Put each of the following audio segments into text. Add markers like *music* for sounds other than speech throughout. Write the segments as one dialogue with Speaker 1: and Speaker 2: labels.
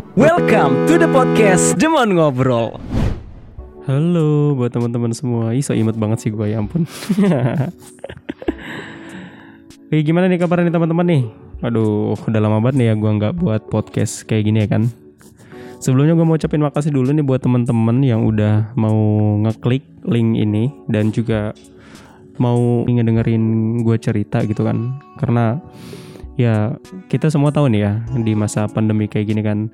Speaker 1: Welcome to the podcast Demon Ngobrol.
Speaker 2: Halo buat teman-teman semua. Ih, so imut banget sih gue, ya ampun. *laughs* Oke, gimana nih kabarnya nih teman-teman nih? Aduh, udah lama banget nih ya gue nggak buat podcast kayak gini ya kan. Sebelumnya gue mau ucapin makasih dulu nih buat teman-teman yang udah mau ngeklik link ini dan juga mau ngedengerin gue cerita gitu kan. Karena ya kita semua tahu nih ya di masa pandemi kayak gini kan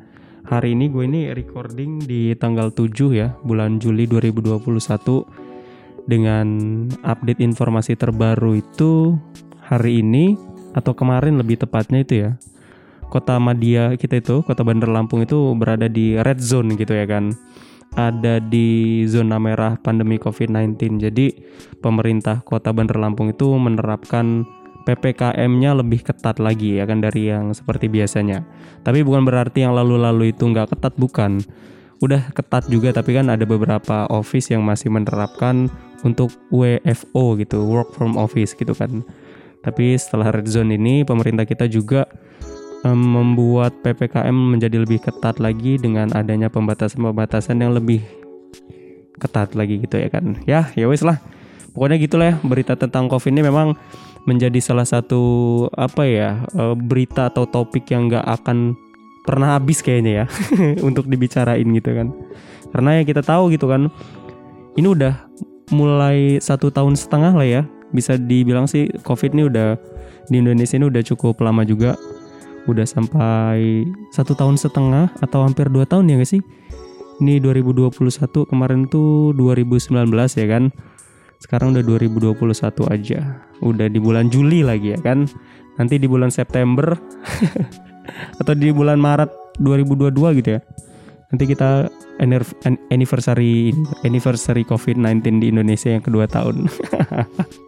Speaker 2: hari ini gue ini recording di tanggal 7 ya bulan Juli 2021 dengan update informasi terbaru itu hari ini atau kemarin lebih tepatnya itu ya kota Madia kita itu kota Bandar Lampung itu berada di red zone gitu ya kan. Ada di zona merah pandemi COVID-19 jadi pemerintah kota Bandar Lampung itu menerapkan PPKM-nya lebih ketat lagi ya kan dari yang seperti biasanya. Tapi bukan berarti yang lalu-lalu itu nggak ketat bukan. Udah ketat juga tapi kan ada beberapa office yang masih menerapkan untuk WFO gitu, work from office gitu kan. Tapi setelah red zone ini pemerintah kita juga um, membuat PPKM menjadi lebih ketat lagi dengan adanya pembatasan-pembatasan yang lebih ketat lagi gitu ya kan. Ya, ya wis lah. Pokoknya gitulah ya berita tentang Covid ini memang menjadi salah satu apa ya uh, berita atau topik yang nggak akan pernah habis kayaknya ya *laughs* untuk dibicarain gitu kan. Karena ya kita tahu gitu kan ini udah mulai satu tahun setengah lah ya. Bisa dibilang sih covid ini udah di Indonesia ini udah cukup lama juga. Udah sampai satu tahun setengah atau hampir dua tahun ya gak sih? Ini 2021 kemarin tuh 2019 ya kan sekarang udah 2021 aja. Udah di bulan Juli lagi ya kan. Nanti di bulan September *laughs* atau di bulan Maret 2022 gitu ya. Nanti kita anniversary anniversary COVID-19 di Indonesia yang kedua tahun.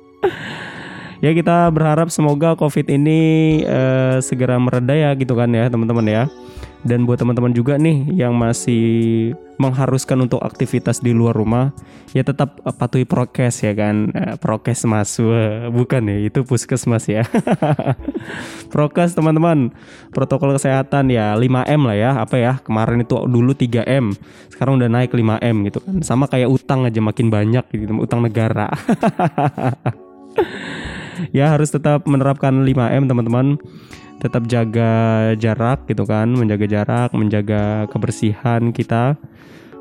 Speaker 2: *laughs* ya kita berharap semoga COVID ini uh, segera mereda ya gitu kan ya teman-teman ya. Dan buat teman-teman juga nih yang masih mengharuskan untuk aktivitas di luar rumah, ya tetap patuhi prokes ya kan. Eh, prokes mas, bukan ya, itu puskesmas ya. *laughs* prokes teman-teman, protokol kesehatan ya 5M lah ya, apa ya, kemarin itu dulu 3M, sekarang udah naik 5M gitu kan. Sama kayak utang aja makin banyak gitu, utang negara. *laughs* ya harus tetap menerapkan 5M teman-teman tetap jaga jarak gitu kan, menjaga jarak, menjaga kebersihan kita.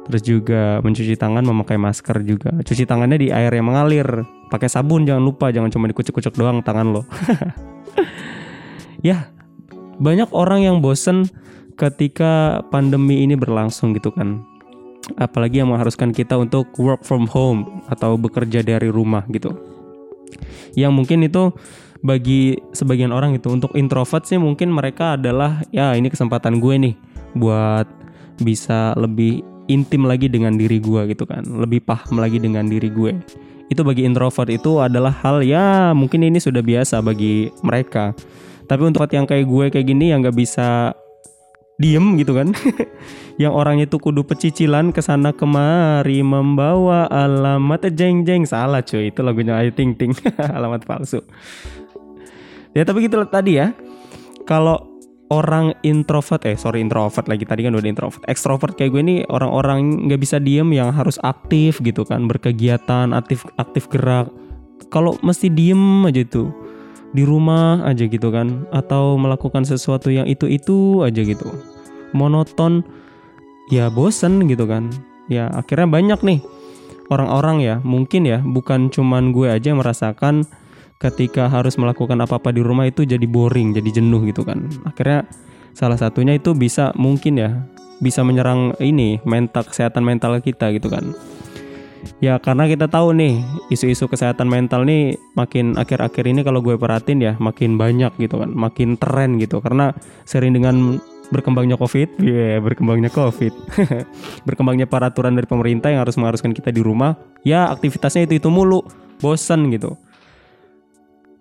Speaker 2: Terus juga mencuci tangan, memakai masker juga. Cuci tangannya di air yang mengalir. Pakai sabun jangan lupa, jangan cuma dikucuk-kucuk doang tangan lo. *laughs* ya, banyak orang yang bosen ketika pandemi ini berlangsung gitu kan. Apalagi yang mengharuskan kita untuk work from home atau bekerja dari rumah gitu. Yang mungkin itu bagi sebagian orang itu untuk introvert sih mungkin mereka adalah ya ini kesempatan gue nih buat bisa lebih intim lagi dengan diri gue gitu kan. Lebih paham lagi dengan diri gue. Itu bagi introvert itu adalah hal ya mungkin ini sudah biasa bagi mereka. Tapi untuk yang kayak gue kayak gini yang nggak bisa diem gitu kan. *laughs* Yang orangnya itu kudu pecicilan ke sana kemari membawa alamat jeng jeng salah cuy itu lagunya Ayu Ting Ting. *laughs* Alamat palsu ya tapi gitu tadi ya kalau orang introvert eh sorry introvert lagi tadi kan udah introvert. Extrovert kayak gue ini orang-orang nggak bisa diem yang harus aktif gitu kan berkegiatan aktif aktif gerak. Kalau mesti diem aja tuh di rumah aja gitu kan atau melakukan sesuatu yang itu itu aja gitu. Monoton ya bosen gitu kan. Ya akhirnya banyak nih orang-orang ya mungkin ya bukan cuman gue aja yang merasakan ketika harus melakukan apa-apa di rumah itu jadi boring, jadi jenuh gitu kan. Akhirnya salah satunya itu bisa mungkin ya bisa menyerang ini mental kesehatan mental kita gitu kan. Ya karena kita tahu nih isu-isu kesehatan mental nih makin akhir-akhir ini kalau gue perhatiin ya makin banyak gitu kan, makin tren gitu karena sering dengan berkembangnya COVID, ya yeah, berkembangnya COVID, *laughs* berkembangnya peraturan dari pemerintah yang harus mengharuskan kita di rumah, ya aktivitasnya itu itu mulu, bosan gitu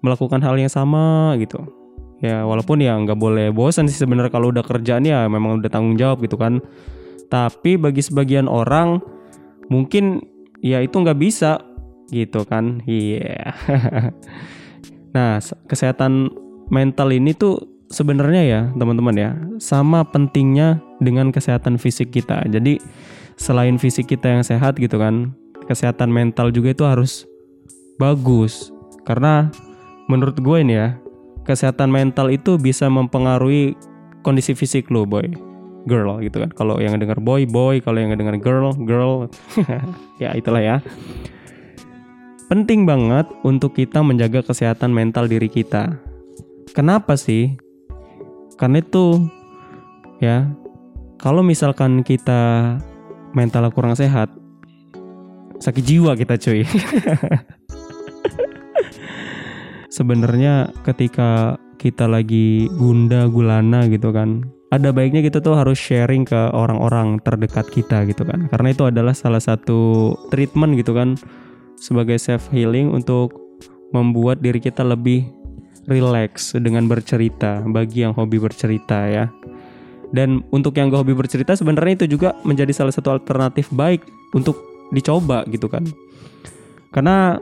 Speaker 2: melakukan hal yang sama gitu ya walaupun ya nggak boleh bosan sih sebenarnya kalau udah kerjaan ya memang udah tanggung jawab gitu kan tapi bagi sebagian orang mungkin ya itu nggak bisa gitu kan iya yeah. *laughs* nah kesehatan mental ini tuh sebenarnya ya teman-teman ya sama pentingnya dengan kesehatan fisik kita. Jadi selain fisik kita yang sehat gitu kan, kesehatan mental juga itu harus bagus. Karena menurut gue ini ya, kesehatan mental itu bisa mempengaruhi kondisi fisik lo, boy. Girl gitu kan. Kalau yang dengar boy, boy. Kalau yang dengar girl, girl. *laughs* ya itulah ya. Penting banget untuk kita menjaga kesehatan mental diri kita. Kenapa sih? Karena itu ya kalau misalkan kita mental kurang sehat sakit jiwa kita cuy *laughs* sebenarnya ketika kita lagi gunda gulana gitu kan ada baiknya kita tuh harus sharing ke orang-orang terdekat kita gitu kan karena itu adalah salah satu treatment gitu kan sebagai self healing untuk membuat diri kita lebih relax dengan bercerita bagi yang hobi bercerita ya. Dan untuk yang gak hobi bercerita sebenarnya itu juga menjadi salah satu alternatif baik untuk dicoba gitu kan. Karena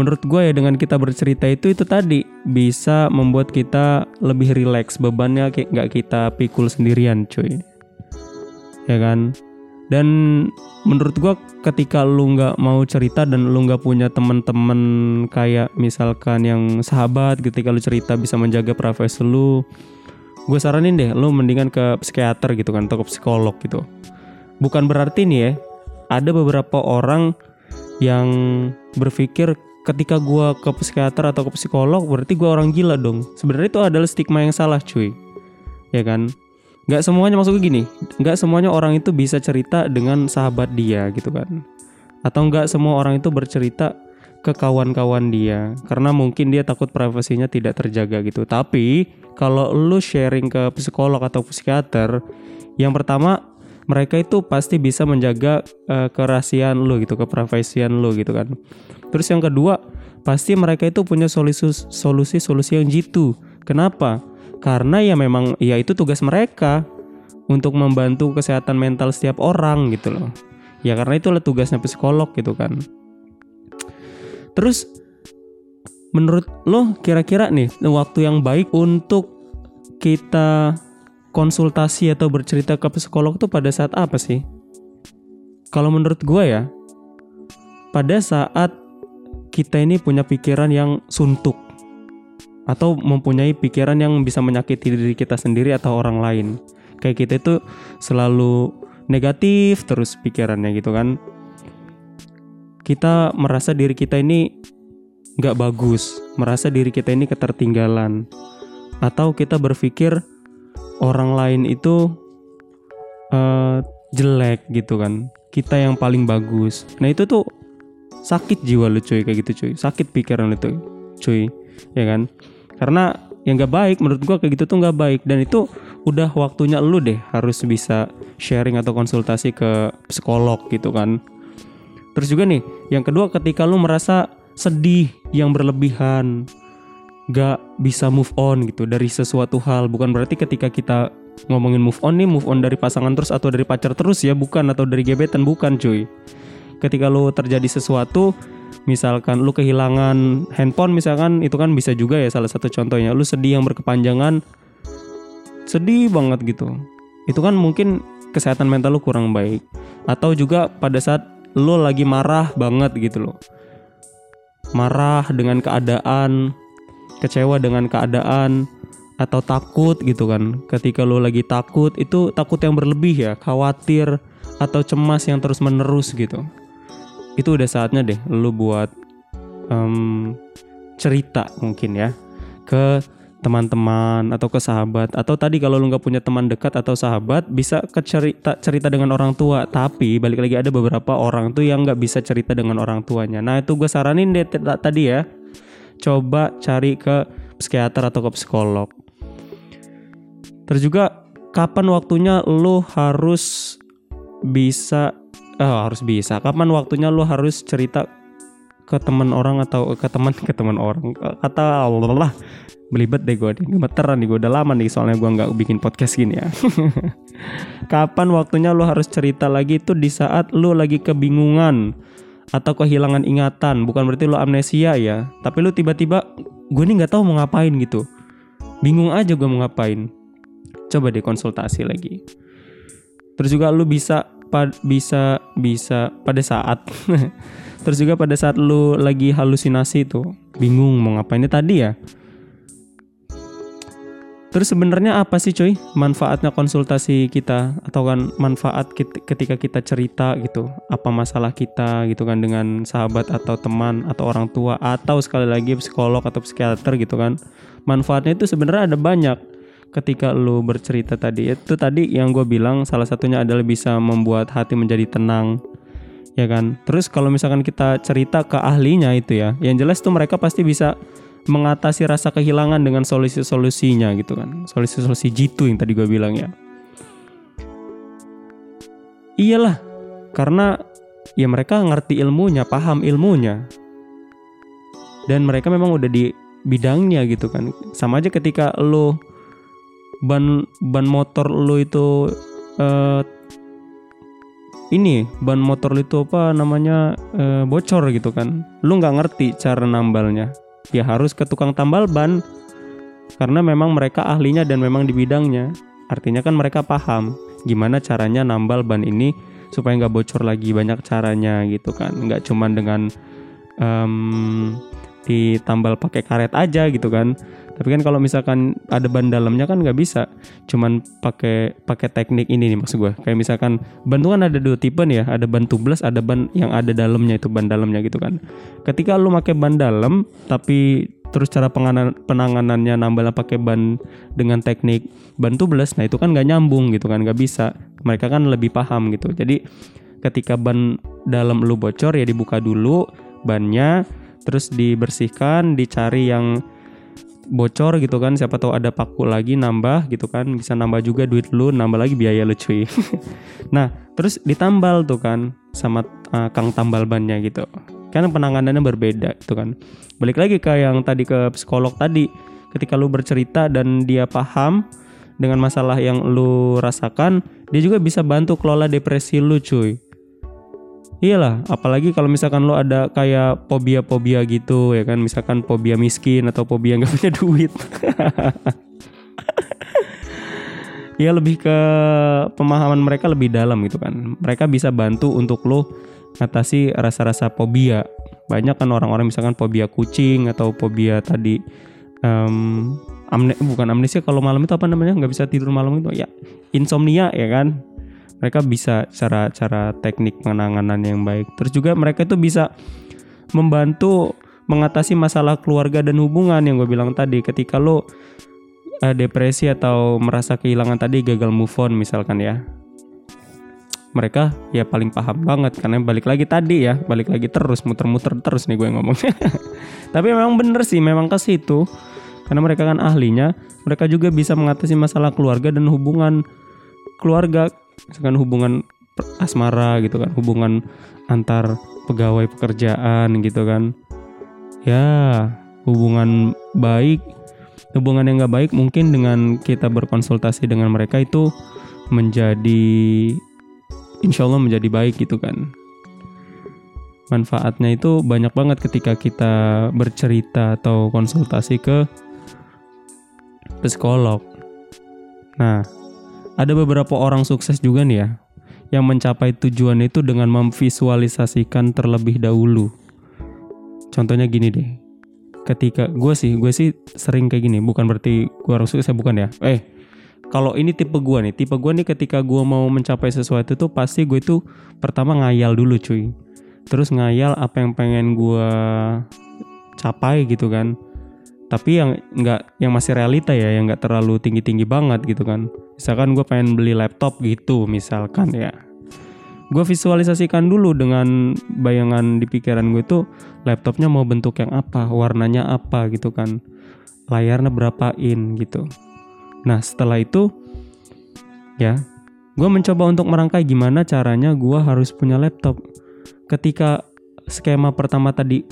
Speaker 2: menurut gue ya dengan kita bercerita itu itu tadi bisa membuat kita lebih rileks bebannya kayak nggak kita pikul sendirian cuy. Ya kan? Dan menurut gua ketika lu nggak mau cerita dan lu nggak punya teman-teman kayak misalkan yang sahabat ketika lu cerita bisa menjaga privasi lu gue saranin deh lu mendingan ke psikiater gitu kan atau ke psikolog gitu. Bukan berarti nih ya ada beberapa orang yang berpikir ketika gua ke psikiater atau ke psikolog berarti gua orang gila dong. Sebenarnya itu adalah stigma yang salah cuy. Ya kan? Nggak semuanya maksudnya gini. Nggak semuanya orang itu bisa cerita dengan sahabat dia gitu kan? Atau nggak semua orang itu bercerita ke kawan-kawan dia karena mungkin dia takut privasinya tidak terjaga gitu. Tapi kalau lu sharing ke psikolog atau psikiater yang pertama mereka itu pasti bisa menjaga uh, kerahasiaan lu gitu keprivasian lu gitu kan. Terus yang kedua pasti mereka itu punya solusi solusi solusi yang jitu. Kenapa? Karena ya memang ya itu tugas mereka untuk membantu kesehatan mental setiap orang gitu loh. Ya karena itulah tugasnya psikolog gitu kan. Terus menurut lo kira-kira nih waktu yang baik untuk kita konsultasi atau bercerita ke psikolog tuh pada saat apa sih? Kalau menurut gue ya, pada saat kita ini punya pikiran yang suntuk atau mempunyai pikiran yang bisa menyakiti diri kita sendiri atau orang lain. Kayak kita itu selalu negatif terus pikirannya gitu kan. Kita merasa diri kita ini nggak bagus, merasa diri kita ini ketertinggalan, atau kita berpikir orang lain itu uh, jelek gitu kan, kita yang paling bagus. Nah itu tuh sakit jiwa lu cuy kayak gitu cuy, sakit pikiran tuh cuy, ya kan? karena yang gak baik menurut gua kayak gitu tuh gak baik. Dan itu udah waktunya lu deh harus bisa sharing atau konsultasi ke psikolog gitu kan. Terus juga nih yang kedua ketika lu merasa sedih yang berlebihan gak bisa move on gitu dari sesuatu hal. Bukan berarti ketika kita ngomongin move on nih move on dari pasangan terus atau dari pacar terus ya bukan atau dari gebetan bukan cuy. Ketika lu terjadi sesuatu misalkan lu kehilangan handphone misalkan itu kan bisa juga ya salah satu contohnya. Lu sedih yang berkepanjangan sedih banget gitu. Itu kan mungkin kesehatan mental lu kurang baik. Atau juga pada saat lu lagi marah banget gitu loh. Marah dengan keadaan kecewa dengan keadaan atau takut gitu kan. Ketika lu lagi takut itu takut yang berlebih ya khawatir atau cemas yang terus menerus gitu. Itu udah saatnya deh lu buat um, cerita mungkin ya ke teman-teman atau ke sahabat. Atau tadi kalau lu nggak punya teman dekat atau sahabat bisa ke cerita cerita dengan orang tua. Tapi balik lagi ada beberapa orang tuh yang nggak bisa cerita dengan orang tuanya. Nah itu gue saranin deh tadi ya coba cari ke psikiater atau ke psikolog. Terus juga kapan waktunya lu harus bisa oh, harus bisa? Kapan waktunya lu harus cerita ke teman orang atau ke teman ke teman orang? Kata Allah belibet deh gue nih gemeteran nih gue udah lama nih soalnya gue nggak bikin podcast gini ya. *laughs* Kapan waktunya lu harus cerita lagi? Itu di saat lu lagi kebingungan atau kehilangan ingatan bukan berarti lu amnesia ya. Tapi lu tiba-tiba gue nih nggak tahu mau ngapain gitu. Bingung aja gue mau ngapain. Coba deh konsultasi lagi. Terus juga lu bisa bisa bisa pada saat *laughs* terus juga pada saat lu lagi halusinasi tuh bingung mau ngapainnya tadi ya Terus sebenarnya apa sih cuy? Manfaatnya konsultasi kita? Atau kan manfaat ketika kita cerita gitu? Apa masalah kita gitu kan dengan sahabat atau teman atau orang tua? Atau sekali lagi psikolog atau psikiater gitu kan? Manfaatnya itu sebenarnya ada banyak. Ketika lu bercerita tadi itu tadi yang gue bilang salah satunya adalah bisa membuat hati menjadi tenang ya kan? Terus kalau misalkan kita cerita ke ahlinya itu ya yang jelas tuh mereka pasti bisa mengatasi rasa kehilangan dengan solusi-solusinya gitu kan. Solusi-solusi jitu yang tadi gue bilang ya. Iyalah, karena ya mereka ngerti ilmunya, paham ilmunya. Dan mereka memang udah di bidangnya gitu kan. Sama aja ketika lo ban ban motor lo itu uh, ini ban motor itu apa namanya uh, bocor gitu kan. Lu nggak ngerti cara nambalnya ya harus ke tukang tambal ban karena memang mereka ahlinya dan memang di bidangnya. Artinya kan mereka paham gimana caranya nambal ban ini supaya nggak bocor lagi banyak caranya gitu kan. Nggak cuman dengan um, ditambal pakai karet aja gitu kan. Tapi kan kalau misalkan ada ban dalamnya kan nggak bisa. Cuman pakai pakai teknik ini nih maksud gue kayak misalkan ban kan ada dua tipe nih ya. Ada ban tubeless ada ban yang ada dalamnya itu ban dalamnya gitu kan. Ketika lu pakai ban dalam tapi terus cara penanganan penanganannya nambah pakai ban dengan teknik ban tubeless nah itu kan nggak nyambung gitu kan nggak bisa. Mereka kan lebih paham gitu. Jadi ketika ban dalam lu bocor ya dibuka dulu bannya terus dibersihkan dicari yang bocor gitu kan. Siapa tahu ada paku lagi nambah gitu kan. Bisa nambah juga duit lu nambah lagi biaya lu cuy. *laughs* Nah terus ditambal tuh kan sama uh, kang tambal bannya gitu. Kan penanganannya berbeda itu kan. Balik lagi ke yang tadi ke psikolog tadi. Ketika lu bercerita dan dia paham dengan masalah yang lu rasakan dia juga bisa bantu kelola depresi lu cuy Iyalah, apalagi kalau misalkan lo ada kayak fobia-fobia gitu ya kan, misalkan fobia miskin atau fobia nggak punya *laughs* duit. ya lebih ke pemahaman mereka lebih dalam gitu kan. Mereka bisa bantu untuk lo ngatasi rasa-rasa fobia. Banyak kan orang-orang misalkan fobia kucing atau fobia tadi um, amne bukan amnesia kalau malam itu apa namanya nggak bisa tidur malam itu ya insomnia ya kan mereka bisa cara-cara teknik penanganan yang baik. Terus juga mereka itu bisa membantu mengatasi masalah keluarga dan hubungan yang gue bilang tadi. Ketika lo uh, depresi atau merasa kehilangan tadi gagal move on misalkan ya. Mereka ya paling paham banget karena balik lagi tadi ya balik lagi terus muter-muter terus nih gue ngomongnya *laughs* tapi memang bener sih memang ke situ. Karena mereka kan ahlinya mereka juga bisa mengatasi masalah keluarga dan hubungan keluarga misalkan hubungan asmara gitu kan hubungan antar pegawai pekerjaan gitu kan. Ya hubungan baik hubungan yang nggak baik mungkin dengan kita berkonsultasi dengan mereka itu menjadi insya Allah menjadi baik gitu kan. Manfaatnya itu banyak banget ketika kita bercerita atau konsultasi ke psikolog. Nah ada beberapa orang sukses juga nih ya yang mencapai tujuan itu dengan memvisualisasikan terlebih dahulu. Contohnya gini deh. Ketika gue sih, gue sih sering kayak gini, bukan berarti gue harus sukses bukan ya. Eh, kalau ini tipe gue nih, tipe gue nih ketika gue mau mencapai sesuatu tuh pasti gue tuh pertama ngayal dulu cuy. Terus ngayal apa yang pengen gue capai gitu kan tapi yang nggak yang masih realita ya yang nggak terlalu tinggi tinggi banget gitu kan. Misalkan gue pengen beli laptop gitu misalkan ya. Gue visualisasikan dulu dengan bayangan di pikiran gue itu laptopnya mau bentuk yang apa warnanya apa gitu kan. Layarnya berapa in gitu. Nah setelah itu ya gue mencoba untuk merangkai gimana caranya gue harus punya laptop. Ketika skema pertama tadi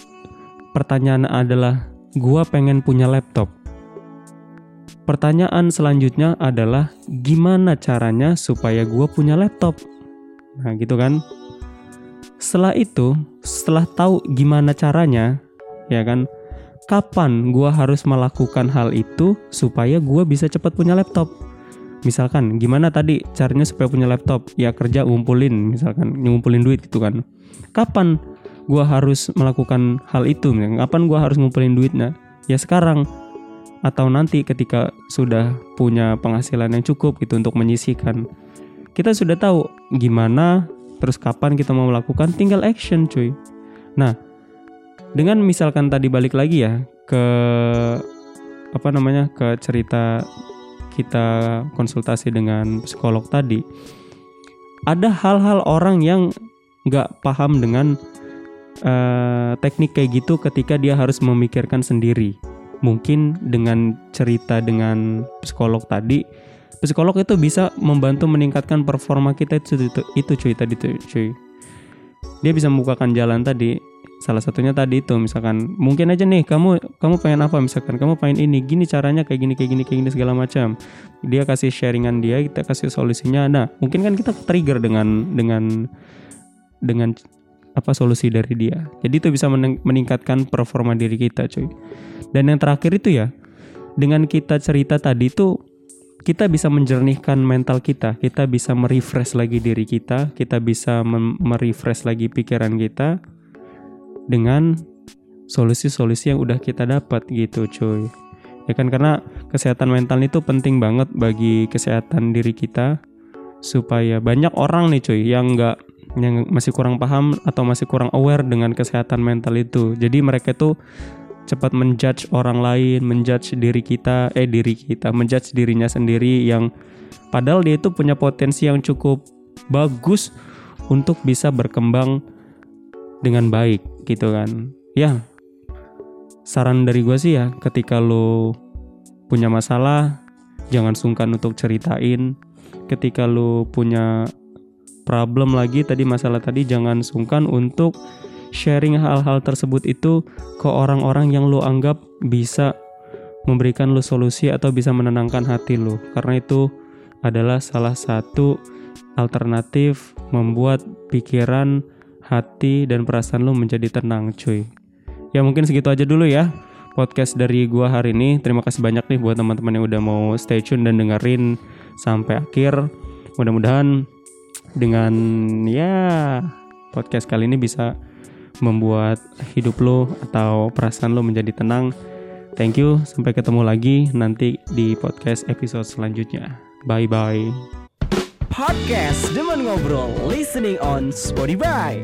Speaker 2: pertanyaan adalah gua pengen punya laptop. Pertanyaan selanjutnya adalah gimana caranya supaya gua punya laptop? Nah, gitu kan? Setelah itu, setelah tahu gimana caranya, ya kan? Kapan gua harus melakukan hal itu supaya gua bisa cepat punya laptop? Misalkan gimana tadi caranya supaya punya laptop? Ya kerja ngumpulin misalkan ngumpulin duit gitu kan. Kapan gua harus melakukan hal itu? Kapan gua harus ngumpulin duitnya? Ya sekarang atau nanti ketika sudah punya penghasilan yang cukup gitu untuk menyisihkan. Kita sudah tahu gimana terus kapan kita mau melakukan tinggal action cuy. Nah, dengan misalkan tadi balik lagi ya ke apa namanya ke cerita kita konsultasi dengan psikolog tadi ada hal-hal orang yang nggak paham dengan uh, teknik kayak gitu ketika dia harus memikirkan sendiri. Mungkin dengan cerita dengan psikolog tadi psikolog itu bisa membantu meningkatkan performa kita itu itu, itu cuy tadi tuh cuy. Dia bisa membukakan jalan tadi. Salah satunya tadi itu misalkan mungkin aja nih kamu kamu pengen apa? Misalkan kamu pengen ini gini caranya kayak gini kayak gini kayak gini segala macam. Dia kasih sharingan dia kita kasih solusinya. Nah mungkin kan kita trigger dengan dengan dengan apa solusi dari dia. Jadi itu bisa meningkatkan performa diri kita cuy. Dan yang terakhir itu ya dengan kita cerita tadi itu kita bisa menjernihkan mental kita, kita bisa merefresh lagi diri kita, kita bisa merefresh lagi pikiran kita, dengan solusi-solusi yang udah kita dapat gitu cuy. Ya kan karena kesehatan mental itu penting banget bagi kesehatan diri kita supaya banyak orang nih cuy yang nggak yang masih kurang paham atau masih kurang aware dengan kesehatan mental itu. Jadi mereka tuh cepat menjudge orang lain menjudge diri kita eh diri kita menjudge dirinya sendiri yang padahal dia itu punya potensi yang cukup bagus untuk bisa berkembang dengan baik gitu kan. Ya saran dari gue sih ya ketika lo punya masalah jangan sungkan untuk ceritain. Ketika lo punya problem lagi tadi masalah tadi jangan sungkan untuk sharing hal-hal tersebut itu ke orang-orang yang lo anggap bisa memberikan lo solusi atau bisa menenangkan hati lo karena itu adalah salah satu alternatif membuat pikiran hati dan perasaan lu menjadi tenang cuy. Ya mungkin segitu aja dulu ya podcast dari gua hari ini. Terima kasih banyak nih buat teman-teman yang udah mau stay tune dan dengerin sampai akhir. Mudah-mudahan dengan ya podcast kali ini bisa membuat hidup lo atau perasaan lo menjadi tenang. Thank you sampai ketemu lagi nanti di podcast episode selanjutnya. Bye bye
Speaker 1: Podcast Demen Ngobrol Listening on Spotify